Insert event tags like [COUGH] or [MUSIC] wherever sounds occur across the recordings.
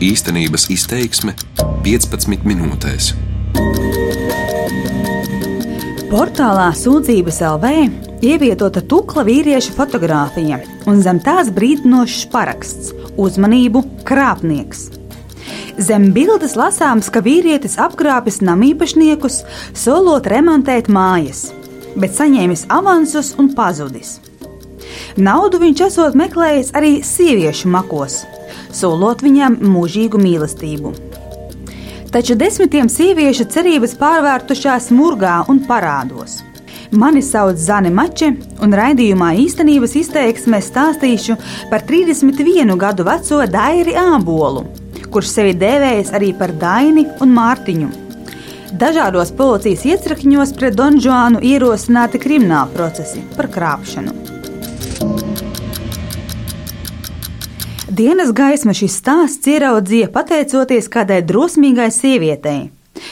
Īstenības izteiksme 15 minūtēs. Portālā Sūdzības LV ievietota tukla vīrieša fotografija un zem tās brīdinošs paraksts - uzmanību krāpnieks. Zem bildes lasāms, ka vīrietis apkrāpis namīpašniekus, solot remontēt mājas, bet saņēmis avansus un pazudis. Naudu viņš esot meklējis arī sieviešu makos, solot viņām mūžīgu mīlestību. Taču desmitiem sieviešu cerības pārvērtušās murgā un parādos. Mani sauc Zane Mače, un raidījumā īstenības izteiksmē stāstīšu par 31 gadu veco Dairi Ābolu, kurš sevi dēvējis arī par Daini un Mārtiņu. Dažādos policijas iecirkņos pret Donžānu ierosināti krimināla procesi par krāpšanu. Dienas gaisma šis stāsts ieraudzīja pateicoties kādai drosmīgai sievietei,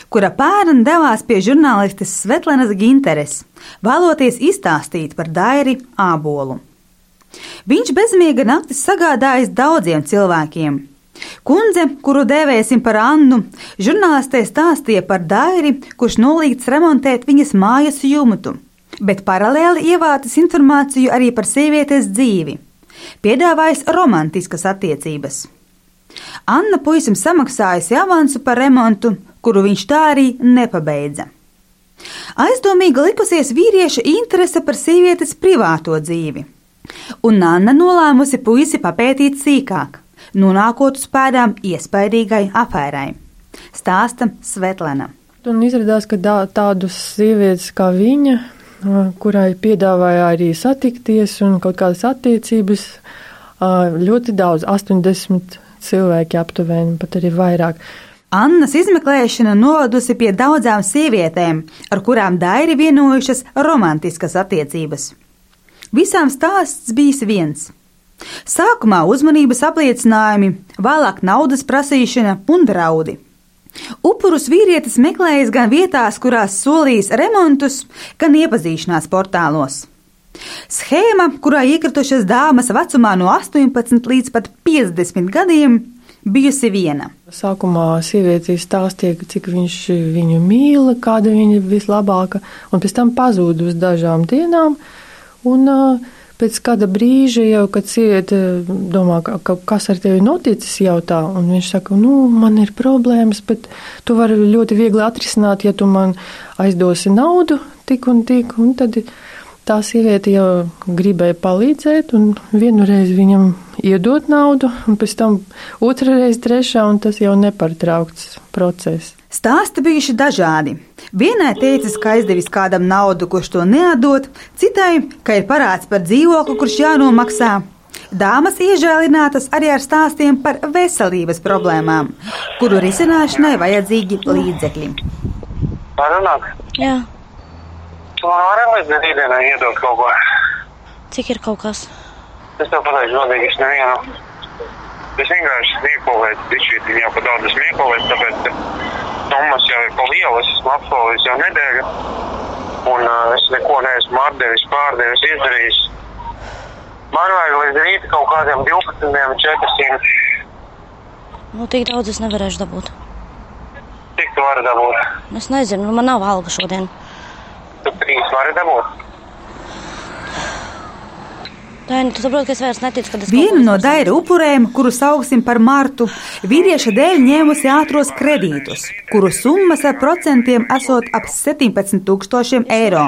kura pērn devās pie žurnālistes Svetlenas Ginteres, vēloties izstāstīt par Dairi ābolu. Viņš bezmiega naktis sagādājis daudziem cilvēkiem. Kundze, kuru dēvēsim par Annu, žurnālistē stāstīja par Dairi, kurš nolīgts remontēt viņas mājas jumtu, bet paralēli ievācis informāciju arī par sievietes dzīvi piedāvājis romantiskas attiecības. Anna puisim samaksājusi avansu par remontu, kuru viņš tā arī nepabeidza. Aizdomīga likusies vīrieša interese par sievietes privāto dzīvi, un Anna nolēmusi puisi papētīt sīkāk, nonākot uz pēdām iespaidīgai afērai. Stāsta Svetlana. Un izrādās, ka tādas sievietes kā viņa kurai piedāvāja arī satikties un kaut kādas attiecības. Ļoti daudz, 80 cilvēki aptuveni, pat arī vairāk. Annas izmeklēšana novadusi pie daudzām sievietēm, ar kurām dairi vienojušas romantiskas attiecības. Visām stāsts bijis viens. Sākumā uzmanības apliecinājumi, vēlāk naudas prasīšana un draudi. Upurus vīrietis meklējis gan vietās, kurās solījis remontus, gan iepazīšanās portālos. Schēma, kurā iekritušas dāmas vecumā no 18 līdz pat 50 gadiem, bijusi viena. Sākumā sieviete stāstīja, cik viņš viņu mīl, kāda viņa vislabākā, un pēc tam pazuda uz dažām dienām. Un, uh, pēc kāda brīža jau, kad sieviete domā, ka, ka, kas ar tevi noticis, jautā, un viņš saka, nu, man ir problēmas, bet tu vari ļoti viegli atrisināt, ja tu man aizdosi naudu tik un tik, un tad tā sieviete jau gribēja palīdzēt, un vienu reizi viņam iedot naudu, un pēc tam otra reize, trešā, un tas jau nepārtraukts process. Stāsti bijuši dažādi. Vienai teicis, ka aizdevis kādam naudu, kurš to neatdod, citai, ka ir parāds par dzīvokli, kurš jānomaksā. Dāmas iežēlinātas arī ar stāstiem par veselības problēmām, kuru risināšanai vajadzīgi līdzekļi. Parunāt? Jā. Man vari līdz rītdienai iedot kaut ko? Cik ir kaut kas? Es tev pateikšu godīgi, es nevienu. Es vienkārši smiekolēju, bišķīt jau pa daudz smiekolēju, tāpēc, summas jau ir pa lielu, es esmu apsolījis jau nedēļu, un uh, es neko neesmu atdevis, pārdevis, izdarījis. Man vajag līdz rīta kaut kādiem 12, 400. Nu, tik daudz es nevarēšu dabūt. Cik tu vari dabūt? Es nezinu, man nav alga šodien. Tu trīs vari dabūt? Daini, es vairs neticu, Viena no daira upurēm, kuru sauksim par Martu, vīrieša dēļ ņēmusi ātros kredītus, kuru summas ar procentiem esot ap 17,000 eiro.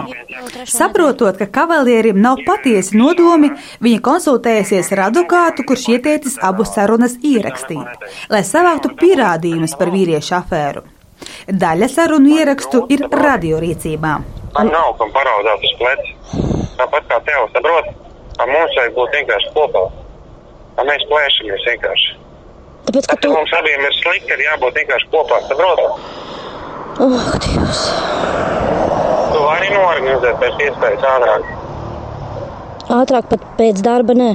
Saprotot, ka kavalierim nav patiesi nodomi, viņa konsultējusies ar advokātu, kurš ieteicis abu sarunas ierakstīt, lai savāktu pierādījumus par vīriešu afēru. Daļa sarunu ierakstu ir radiorīcībā. Man nav kam paraudāt uz pleca. Tāpat kā tev, saproti? Ar mums vajag būt vienkārši kopā. Un mēs plēšamies vienkārši. Tāpēc, ka tu... mums abiem ir slikti, ir jābūt vienkārši kopā, saproti? Oh, Dievs. Tu vari norganizēt pēc iespējas ātrāk. Ātrāk pat pēc darba, nē.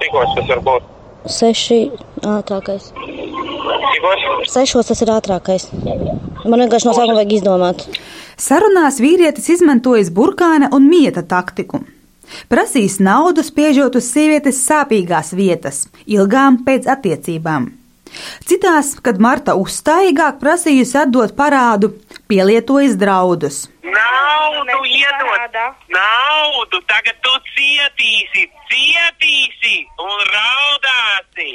Cikos tas var būt? Seši ātrākais. Cikos? Sešos tas ir ātrākais. Man vienkārši no sākuma vajag izdomāt. Sarunās vīrietis izmantojis burkāna un mieta taktiku. Prasīs naudu, spiežot uz sievietes sāpīgās vietas, ilgām pēc attiecībām. Citās, kad Marta uzstājīgāk prasījusi atdot parādu, pielietojas draudus. Naudu iedod! Naudu! Tagad tu cietīsi, cietīsi un raudāsi!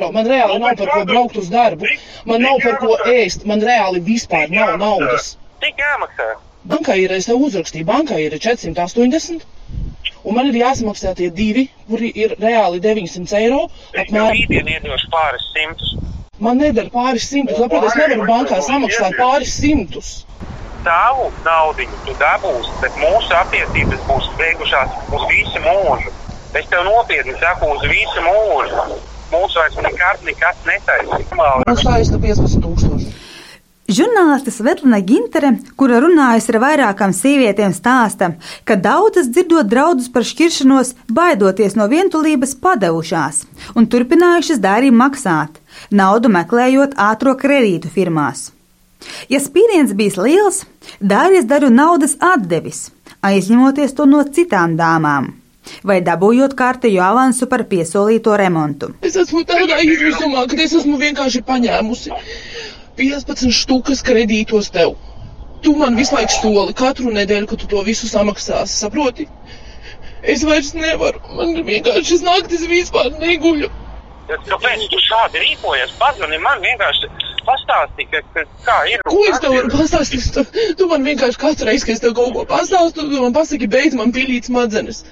Man reāli nav par ko braukt uz darbu, man nav par ko ēst, man reāli vispār nav naudas. Cik jāmaksā? Bankā ir, es tev uzrakstīju, bankā ir 480, un man ir jāsamaksā tie divi, kuri ir reāli 900 eiro. Apmēram. rītdien iedošu pāris simtus. Man nedara pāris simtus, labprāt, es nevaru bankā samaksāt pāris simtus. Tavu naudiņu tu dabūsi, bet mūsu attiecības būs beigušās uz visu mūžu. Es tev nopietni saku, uz visu mūžu. Mūsu vairs nekad nekas netaisīs. Man saista 15 tūkstoši. Žurnāliste Svetlana Gintere, kura runājusi ar vairākām sievietēm, stāsta, ka daudzas dzirdot draudus par šķiršanos, baidoties no vientulības, padevušās un turpinājušas dārī maksāt, naudu meklējot ātro kredītu firmās. Ja spiediens bijis liels, Dārijas daru naudas atdevis, aizņemoties to no citām dāmām, vai dabūjot kārtējo avansu par piesolīto remontu. Es esmu tādā izmisumā, ka es esmu vienkārši paņēmusi 15 štukas kredītos tev. Tu man visu laiku soli katru nedēļu, ka tu to visu samaksāsi, saproti? Es vairs nevaru, man vienkārši naktis vispār neguļu. Kāpēc tu šādi rīkojies? Pazvani man vienkārši pastāsti, ka, ka, kā ir. Ko es tev varu pastāstīt? Tu, tu man vienkārši katru reizi, kad es tev kaut ko pastāstu, tu man pasaki, beidz man pilīt smadzenes.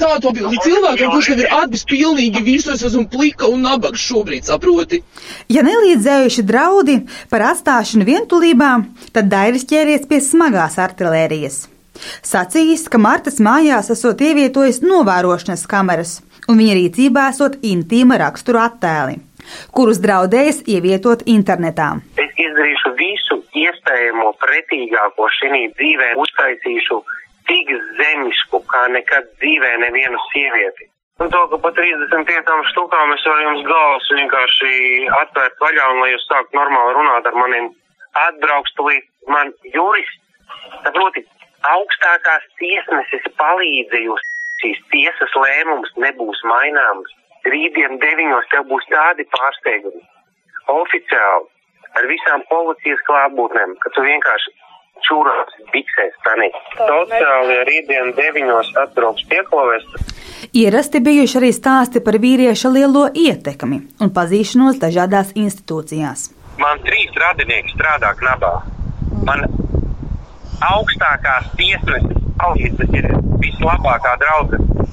Tā tu atbildi cilvēkam, kurš tev ir atbis pilnīgi visu, es esmu plika un nabaks šobrīd, saproti? Ja nelīdzējuši draudi par atstāšanu vientulībā, tad Dairis ķēries pie smagās artilērijas. Sacījis, ka Martas mājās esot ievietojis novērošanas kameras, un viņa rīcībā esot intīma rakstura attēli, kurus draudējis ievietot internetā. Es izdarīšu visu iespējamo pretīgāko šī dzīvē, uztaisīšu tik zemisku, kā nekad dzīvē nevienu sievieti. Un to, ka pa 35 štukām es varu jums galvas vienkārši atvērt vaļā un lai jūs sākat normāli runāt ar maniem, atbraukst līdz man jurists. Saproti, augstākās tiesneses palīdzējusi, šīs tiesas lēmums nebūs maināms. Rītdien deviņos tev būs tādi pārsteigumi. Oficiāli, ar visām policijas klātbūtnēm, ka tu vienkārši čūros biksēs tanī. Sociāli rītdien deviņos atbrauks pieklovēs. Ierasti bijuši arī stāsti par vīrieša lielo ietekmi un pazīšanos dažādās institūcijās. Man trīs radinieki strādā knabā. Man augstākās tiesneses palīdze ir vislabākā draudzene.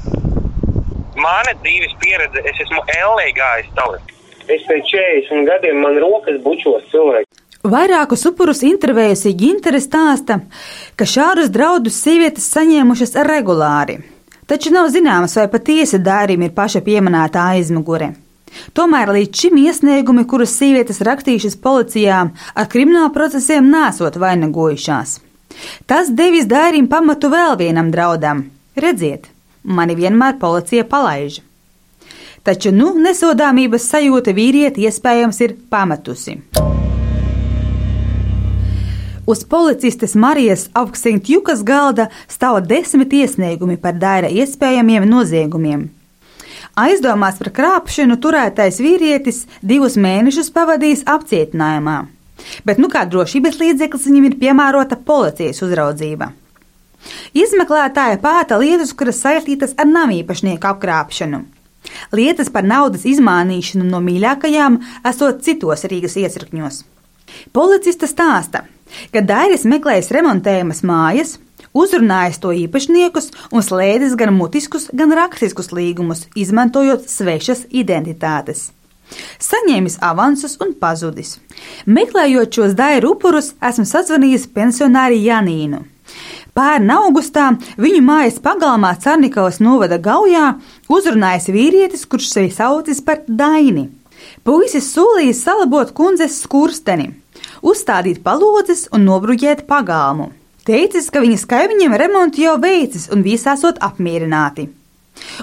Mana dzīves pieredze, es esmu ellē gājis tālāk. Es pēc 40 gadiem man rokas bučos cilvēki. Vairākus upurus intervējusi Gintere stāsta, ka šādus draudus sievietes saņēmušas regulāri, taču nav zināms, vai patiesi dārim ir paša pieminētā aizmugure. Tomēr līdz šim iesniegumi, kurus sievietes rakstījušas policijā, ar kriminālu procesiem nesot vainagojušās. Tas devis dārim pamatu vēl vienam draudam. Redziet, mani vienmēr policija palaiž. Taču nu nesodāmības sajūta vīrieti iespējams ir pametusi. Uz policistes Marijas Augstintjukas galda stāv desmit iesniegumi par daira iespējamiem noziegumiem. Aizdomās par krāpšanu turētais vīrietis divus mēnešus pavadījis apcietinājumā, bet nu kā drošības līdzeklis viņam ir piemērota policijas uzraudzība. Izmeklētāja pēta lietas, kuras saistītas ar namīpašnieku apkrāpšanu. Lietas par naudas izmānīšanu no mīļākajām esot citos Rīgas iesakņos. Policista stāsta, ka Dairis meklējis remontējamas mājas, uzrunājis to īpašniekus un slēdzis gan mutiskus, gan rakstiskus līgumus, izmantojot svešas identitātes. Saņēmis avansus un pazudis. Meklējot šos dairu upurus, esmu sazvanījis pensionāri Janīnu. Pērn augustā viņu mājas pagalmā Cārnikavas novada gaujā uzrunājis vīrietis, kurš sevi saucis par Daini. Puisis solījis salabot kundzes skursteni, uzstādīt palodzes un nobruģēt pagalmu. Teicis, ka viņas kaimiņiem remontu jau veicis un visi esot apmierināti.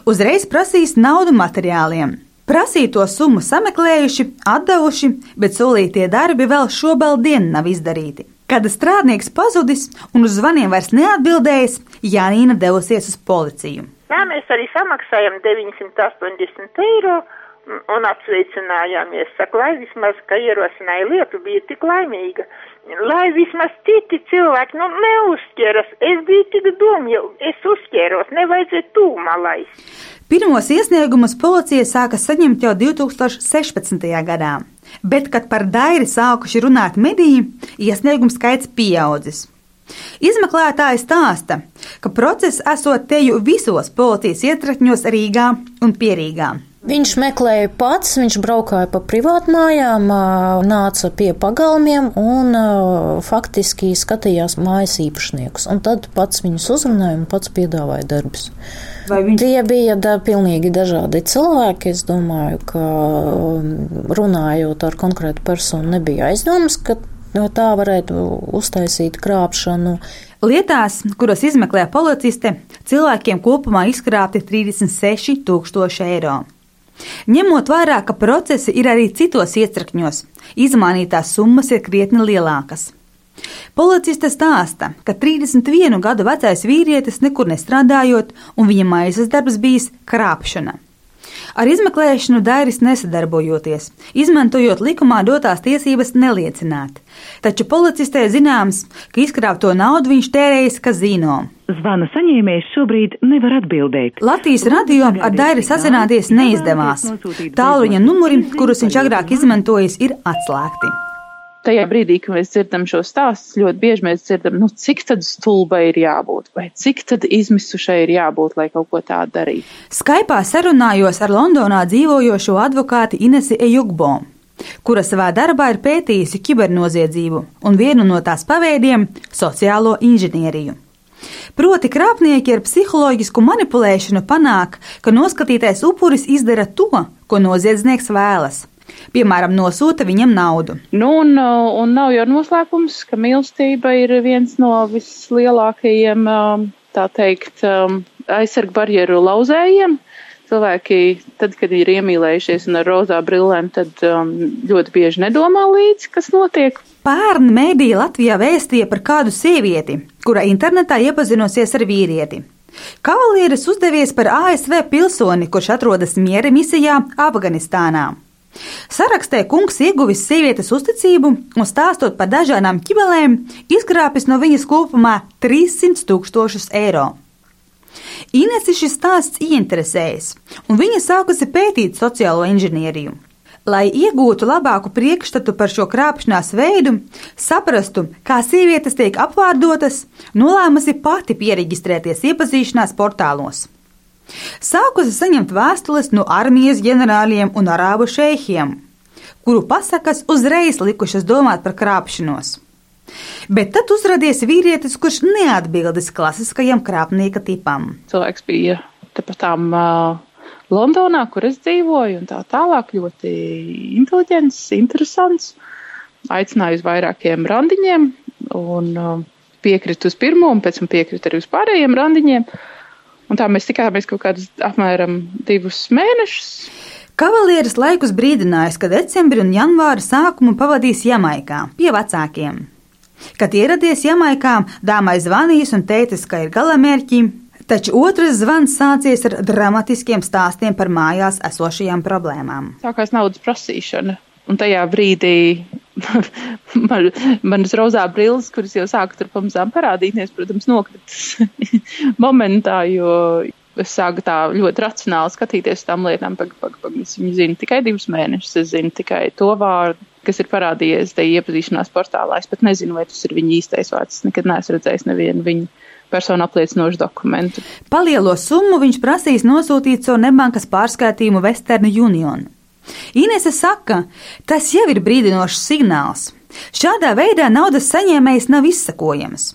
Uzreiz prasīs naudu materiāliem. Prasīto summu sameklējuši, atdevuši, bet solītie darbi vēl dienu nav izdarīti. Kad strādnieks pazudis un uz zvaniem vairs neatbildējis, Janīna devusies uz policiju. Jā, mēs arī samaksājam 980 eiro, un apsveicinājāmies. Saku, lai vismaz, ka ierosināja lietu, bija tik laimīga. Lai vismaz citi cilvēki, nu, neuzķeras. Es biju tik domju, es uzķēros, nevajadzēja tūmā laist. Pirmos iesniegumus policija sāka saņemt jau 2016. gadā, bet, kad par dairi sākuši runāt mediji, iesniegumu skaits pieaudzis. Izmeklētāji stāsta, ka process esot teju visos policijas ietrakņos Rīgā un Pierīgā. Viņš meklēja pats, viņš braukāja pa privātmājām, nāca pie pagalmiem un faktiski skatījās mājas īpašniekus. Un tad pats viņus uzrunāja un pats piedāvāja darbus. Viņš... Tie bija da, pilnīgi dažādi cilvēki. Es domāju, ka runājot ar konkrētu personu, nebija aizdomas, ka no tā varētu uztaisīt krāpšanu. Lietās, kuras izmeklē policiste, cilvēkiem kopumā izkrāpti 36 tūkstoši eiro. Ņemot vērā, ka procesi ir arī citos iecrakņos, izmainītās summas ir krietni lielākas. Policiste stāsta, ka 31 gadu vecais vīrietis nekur nestrādājot, un viņa maizes darbs bijis krāpšana. Ar izmeklēšanu Dairis nesadarbojoties, izmantojot likumā dotās tiesības neliecināt, taču policistē zināms, ka izkrāpto naudu viņš tērējis kazino. Zvana saņēmējs šobrīd nevar atbildēt. Latvijas radio ar Dairi sazināties neizdevās. Tālruņa numuri, kurus viņš agrāk izmantojis, ir atslēgti tajā brīdī, kad mēs dzirdam šo stāstu, ļoti bieži mēs dzirdam, nu, cik tad stulbai ir jābūt, vai cik tad izmisušai ir jābūt, lai kaut ko tādu darītu. Skaipā sarunājos ar Londonā dzīvojošo advokāti Inesi Ejugbo, kura savā darbā ir pētījusi kibernoziedzību un vienu no tās paveidiem - sociālo inženieriju. Proti, krāpnieki ar psiholoģisku manipulēšanu panāk, ka noskatītais upuris izdara to, ko noziedznieks vēlas piemēram, nosūta viņam naudu. Nu, un, un nav jau noslēpums, ka mīlestība ir viens no vislielākajiem, um, tā teikt, um, aizsargu barjeru lauzējiem. Cilvēki, tad, kad ir iemīlējušies un ar rozā brillēm, tad um, ļoti bieži nedomā līdzi, kas notiek. Pērn mēdīja Latvijā vēstīja par kādu sievieti, kura internetā iepazinusies ar vīrieti. Kavalieris uzdevies par ASV pilsoni, kurš atrodas miera misijā Afganistānā. Sarakstē kungs ieguvis sievietes uzticību un stāstot par dažādām ķibelēm, izkrāpis no viņas kopumā 300 tūkstošus eiro. Inesi šis stāsts ieinteresējas, un viņa sākusi pētīt sociālo inženieriju. Lai iegūtu labāku priekšstatu par šo krāpšanās veidu, saprastu, kā sievietes tiek apvārdotas, nolēmusi pati pieregistrēties iepazīšanās portālos. Sākusi saņemt vēstules no armijas ģenerāļiem un arābu šeihiem, kuru pasakas uzreiz likušas domāt par krāpšanos. Bet tad uzrādījās vīrietis, kurš neatbildes klasiskajam krāpnieka tipam. Cilvēks bija tepatām uh, Londonā, kur es dzīvoju, un tā tālāk ļoti inteliģents, interesants. Aicināju uz vairākiem randiņiem, un uh, piekrita uz pirmo, un pēc tam piekrita arī uz pārējiem randiņiem. Uh, Un tā mēs tikāmies kaut kādus apmēram divus mēnešus. Kavalieris laikus brīdinājis, ka decembri un janvāra sākumu pavadīs Jamaikā pie vecākiem. Kad ieradies Jamaikā, dāmai zvanījis un teicis, ka ir galamērķi, taču otrs zvans sācies ar dramatiskiem stāstiem par mājās esošajām problēmām. Sākās naudas prasīšana, un tajā brīdī man, manas rozā brilles, kuras jau sāka tur pamazām parādīties, protams, nokritas [LAUGHS] momentā, jo es sāku tā ļoti racionāli skatīties tām lietām. Pag, pag, pag, es viņu zinu tikai divus mēnešus, es zinu tikai to vārdu, kas ir parādījies te iepazīšanās portālā. Es pat nezinu, vai tas ir viņa īstais vārds. Es nekad neesmu redzējis nevienu viņu personu apliecinošu dokumentu. Palielo summu viņš prasīs nosūtīt savu nebankas pārskaitījumu Western Union. Inese saka, tas jau ir brīdinošs signāls. Šādā veidā naudas saņēmējs nav izsakojams.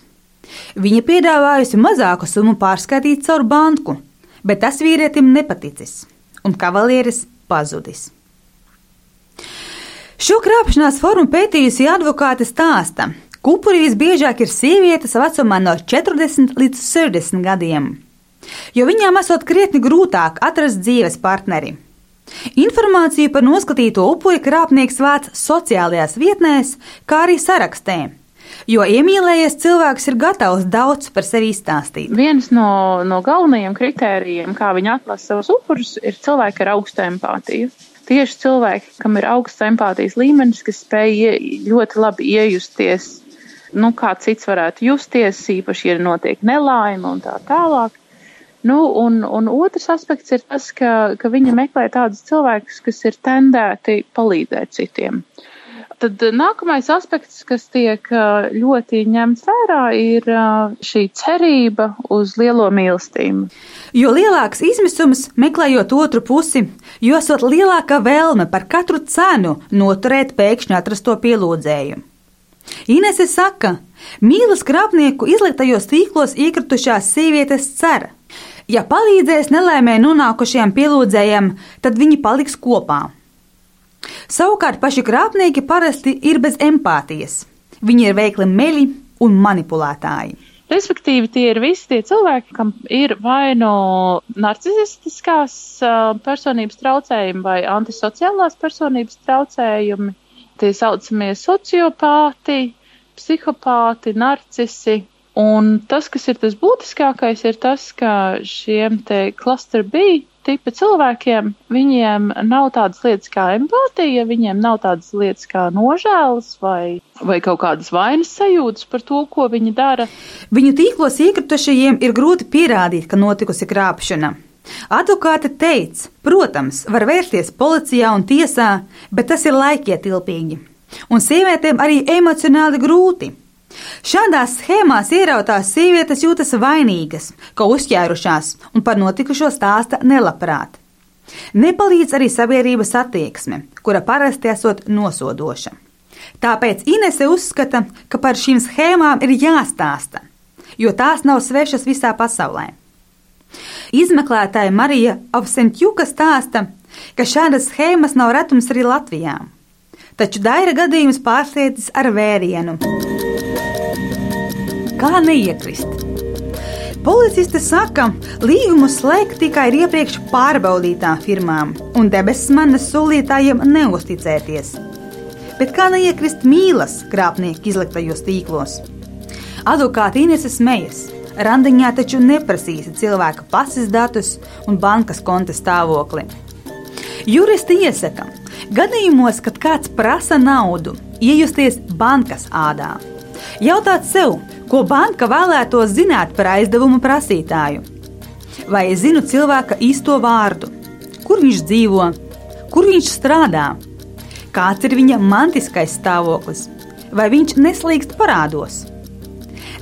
Viņa piedāvājusi mazāku summu pārskatīt caur banku, bet tas vīrietim nepaticis, un kavalieris pazudis. Šo krāpšanās formu pētījusi advokāte stāsta, ka upuri visbiežāk ir sievietes vecumā no 40 līdz 60 gadiem, jo viņām esot krietni grūtāk atrast dzīves partneri. Informāciju par noskatīto upuri krāpnieks vāc sociālajās vietnēs, kā arī sarakstē. Jo iemīlējies cilvēks ir gatavs daudz par sevi izstāstīt. Viens no, no galvenajiem kritērijiem, kā viņi atlasa savus upurus, ir cilvēki ar augstu empātiju. tieši cilvēki, kam ir augsts empātijas līmenis, kas spēj ļoti labi iejusties, nu, kā cits varētu justies, īpaši, ja notiek nelaime un tā tālāk. Nu, un, un otrs aspekts ir tas, ka, ka viņi meklē tādus cilvēkus, kas ir tendēti palīdzēt citiem. Tad nākamais aspekts, kas tiek ļoti ņemts vērā, ir šī cerība uz lielo mīlestību. Jo lielāks izmisums meklējot otru pusi, jo esot lielāka vēlme par katru cenu noturēt pēkšņi atrasto pielūdzēju. Inese saka, mīlas krāpnieku izliktajos tīklos iekritušās sievietes cer, ja palīdzēs nelaimē nonākušajam pielūdzējam, tad viņi paliks kopā. Savukārt paši krāpnieki parasti ir bez empātijas. Viņi ir veikli meļi un manipulētāji. Respektīvi, tie ir visi tie cilvēki, kam ir vai no narcisistiskās personības traucējumi vai antisociālās personības traucējumi. Tie saucamie sociopāti, psihopāti, narcisi. Un tas, kas ir tas būtiskākais, ir tas, ka šiem te cluster B tipa cilvēkiem, viņiem nav tādas lietas kā empātija, viņiem nav tādas lietas kā nožēlas vai, vai kaut kādas vainas sajūtas par to, ko viņi dara. Viņu tīklos iekritušajiem ir grūti pierādīt, ka notikusi krāpšana. Advokāte teica, protams, var vērsties policijā un tiesā, bet tas ir laikietilpīgi. Un sievietēm arī emocionāli grūti. Šādās schēmās ierautās sievietes jūtas vainīgas, ka uzķērušās un par notikušo stāsta nelabprāt. Nepalīdz arī sabiedrības attieksme, kura parasti esot nosodoša. Tāpēc Inese uzskata, ka par šīm schēmām ir jāstāsta, jo tās nav svešas visā pasaulē. Izmeklētāja Marija Avsentjuka stāsta, ka šādas schēmas nav retums arī Latvijā. Taču Daira gadījums pārsteidz ar vērienu. Kā neiekrist? Policiste saka, līgumu slēgt tikai ar iepriekš pārbaudītām firmām, un debesis manas solītājiem neusticēties. Bet kā neiekrist mīlas krāpnieku izliktajos tīklos? Advokāti Inese smejas. Randiņā taču neprasīsi cilvēka pases datus un bankas konta stāvokli. Juristi iesaka, gadījumos, kad kāds prasa naudu, iejusties bankas ādā. Jautāt sev, Ko banka vēlētos zināt par aizdevumu prasītāju? Vai es zinu cilvēka īsto vārdu, kur viņš dzīvo, kur viņš strādā, kāds ir viņa mantiskais stāvoklis, vai viņš neslīgst parādos?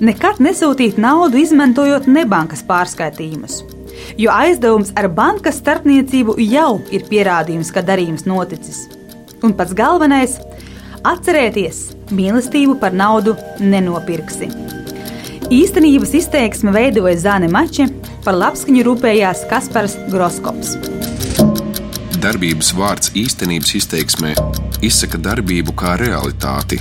Nekad nesūtīt naudu, izmantojot nebankas pārskaitījumus, jo aizdevums ar bankas starpniecību jau ir pierādījums, ka darījums noticis. Un pats galvenais - atcerieties, mīlestību par naudu nenopirksi. Īstenības izteiksme veidoja Zāne Mači, par labskaņu rūpējās Kaspars Groskops. Darbības vārds īstenības izteiksmē izsaka darbību kā realitāti.